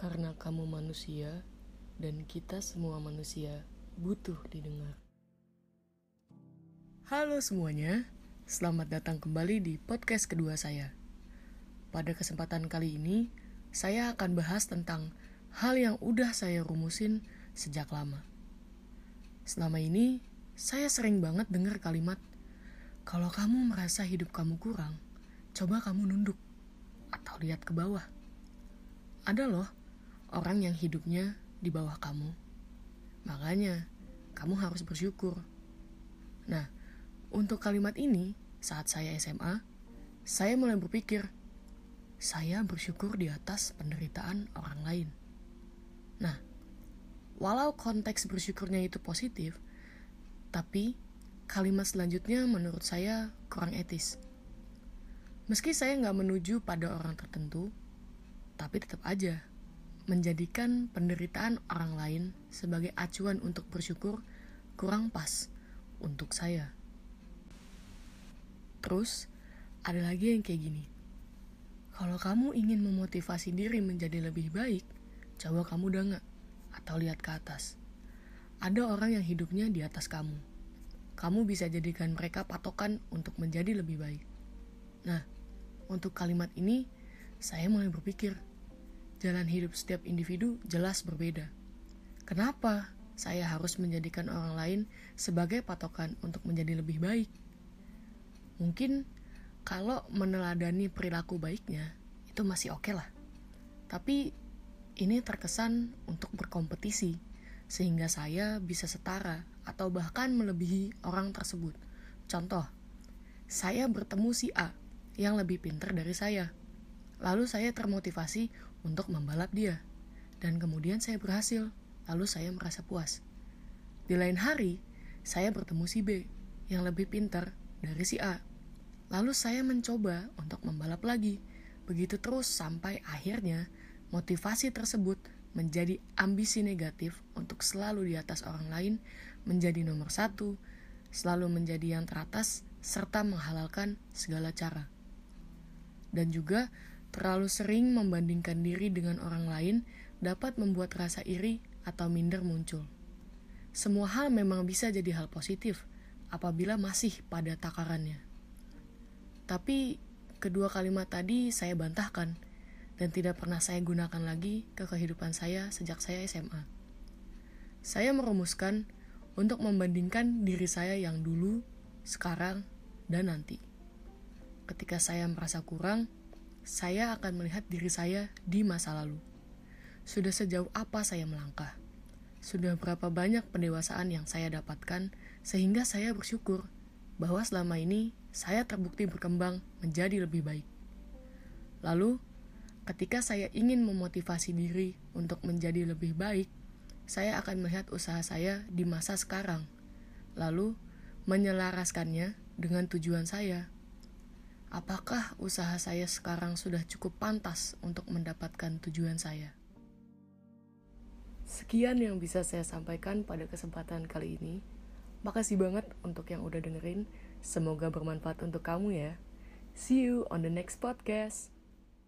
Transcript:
Karena kamu manusia dan kita semua manusia butuh didengar. Halo semuanya, selamat datang kembali di podcast kedua saya. Pada kesempatan kali ini, saya akan bahas tentang hal yang udah saya rumusin sejak lama. Selama ini, saya sering banget dengar kalimat, kalau kamu merasa hidup kamu kurang, coba kamu nunduk atau lihat ke bawah. Ada loh orang yang hidupnya di bawah kamu. Makanya, kamu harus bersyukur. Nah, untuk kalimat ini, saat saya SMA, saya mulai berpikir, saya bersyukur di atas penderitaan orang lain. Nah, walau konteks bersyukurnya itu positif, tapi kalimat selanjutnya menurut saya kurang etis. Meski saya nggak menuju pada orang tertentu, tapi tetap aja menjadikan penderitaan orang lain sebagai acuan untuk bersyukur kurang pas untuk saya. Terus, ada lagi yang kayak gini. Kalau kamu ingin memotivasi diri menjadi lebih baik, coba kamu dengak atau lihat ke atas. Ada orang yang hidupnya di atas kamu. Kamu bisa jadikan mereka patokan untuk menjadi lebih baik. Nah, untuk kalimat ini, saya mulai berpikir, jalan hidup setiap individu jelas berbeda. Kenapa saya harus menjadikan orang lain sebagai patokan untuk menjadi lebih baik? Mungkin kalau meneladani perilaku baiknya, itu masih oke okay lah. Tapi ini terkesan untuk berkompetisi, sehingga saya bisa setara atau bahkan melebihi orang tersebut. Contoh, saya bertemu si A yang lebih pintar dari saya. Lalu saya termotivasi untuk membalap dia. Dan kemudian saya berhasil. Lalu saya merasa puas. Di lain hari, saya bertemu si B yang lebih pintar dari si A. Lalu saya mencoba untuk membalap lagi. Begitu terus sampai akhirnya motivasi tersebut menjadi ambisi negatif untuk selalu di atas orang lain, menjadi nomor satu, selalu menjadi yang teratas, serta menghalalkan segala cara dan juga terlalu sering membandingkan diri dengan orang lain dapat membuat rasa iri atau minder muncul. Semua hal memang bisa jadi hal positif apabila masih pada takarannya. Tapi kedua kalimat tadi saya bantahkan dan tidak pernah saya gunakan lagi ke kehidupan saya sejak saya SMA. Saya merumuskan untuk membandingkan diri saya yang dulu, sekarang, dan nanti. Ketika saya merasa kurang, saya akan melihat diri saya di masa lalu. Sudah sejauh apa saya melangkah? Sudah berapa banyak pendewasaan yang saya dapatkan sehingga saya bersyukur bahwa selama ini saya terbukti berkembang menjadi lebih baik. Lalu, ketika saya ingin memotivasi diri untuk menjadi lebih baik, saya akan melihat usaha saya di masa sekarang, lalu menyelaraskannya dengan tujuan saya apakah usaha saya sekarang sudah cukup pantas untuk mendapatkan tujuan saya? Sekian yang bisa saya sampaikan pada kesempatan kali ini. Makasih banget untuk yang udah dengerin. Semoga bermanfaat untuk kamu ya. See you on the next podcast.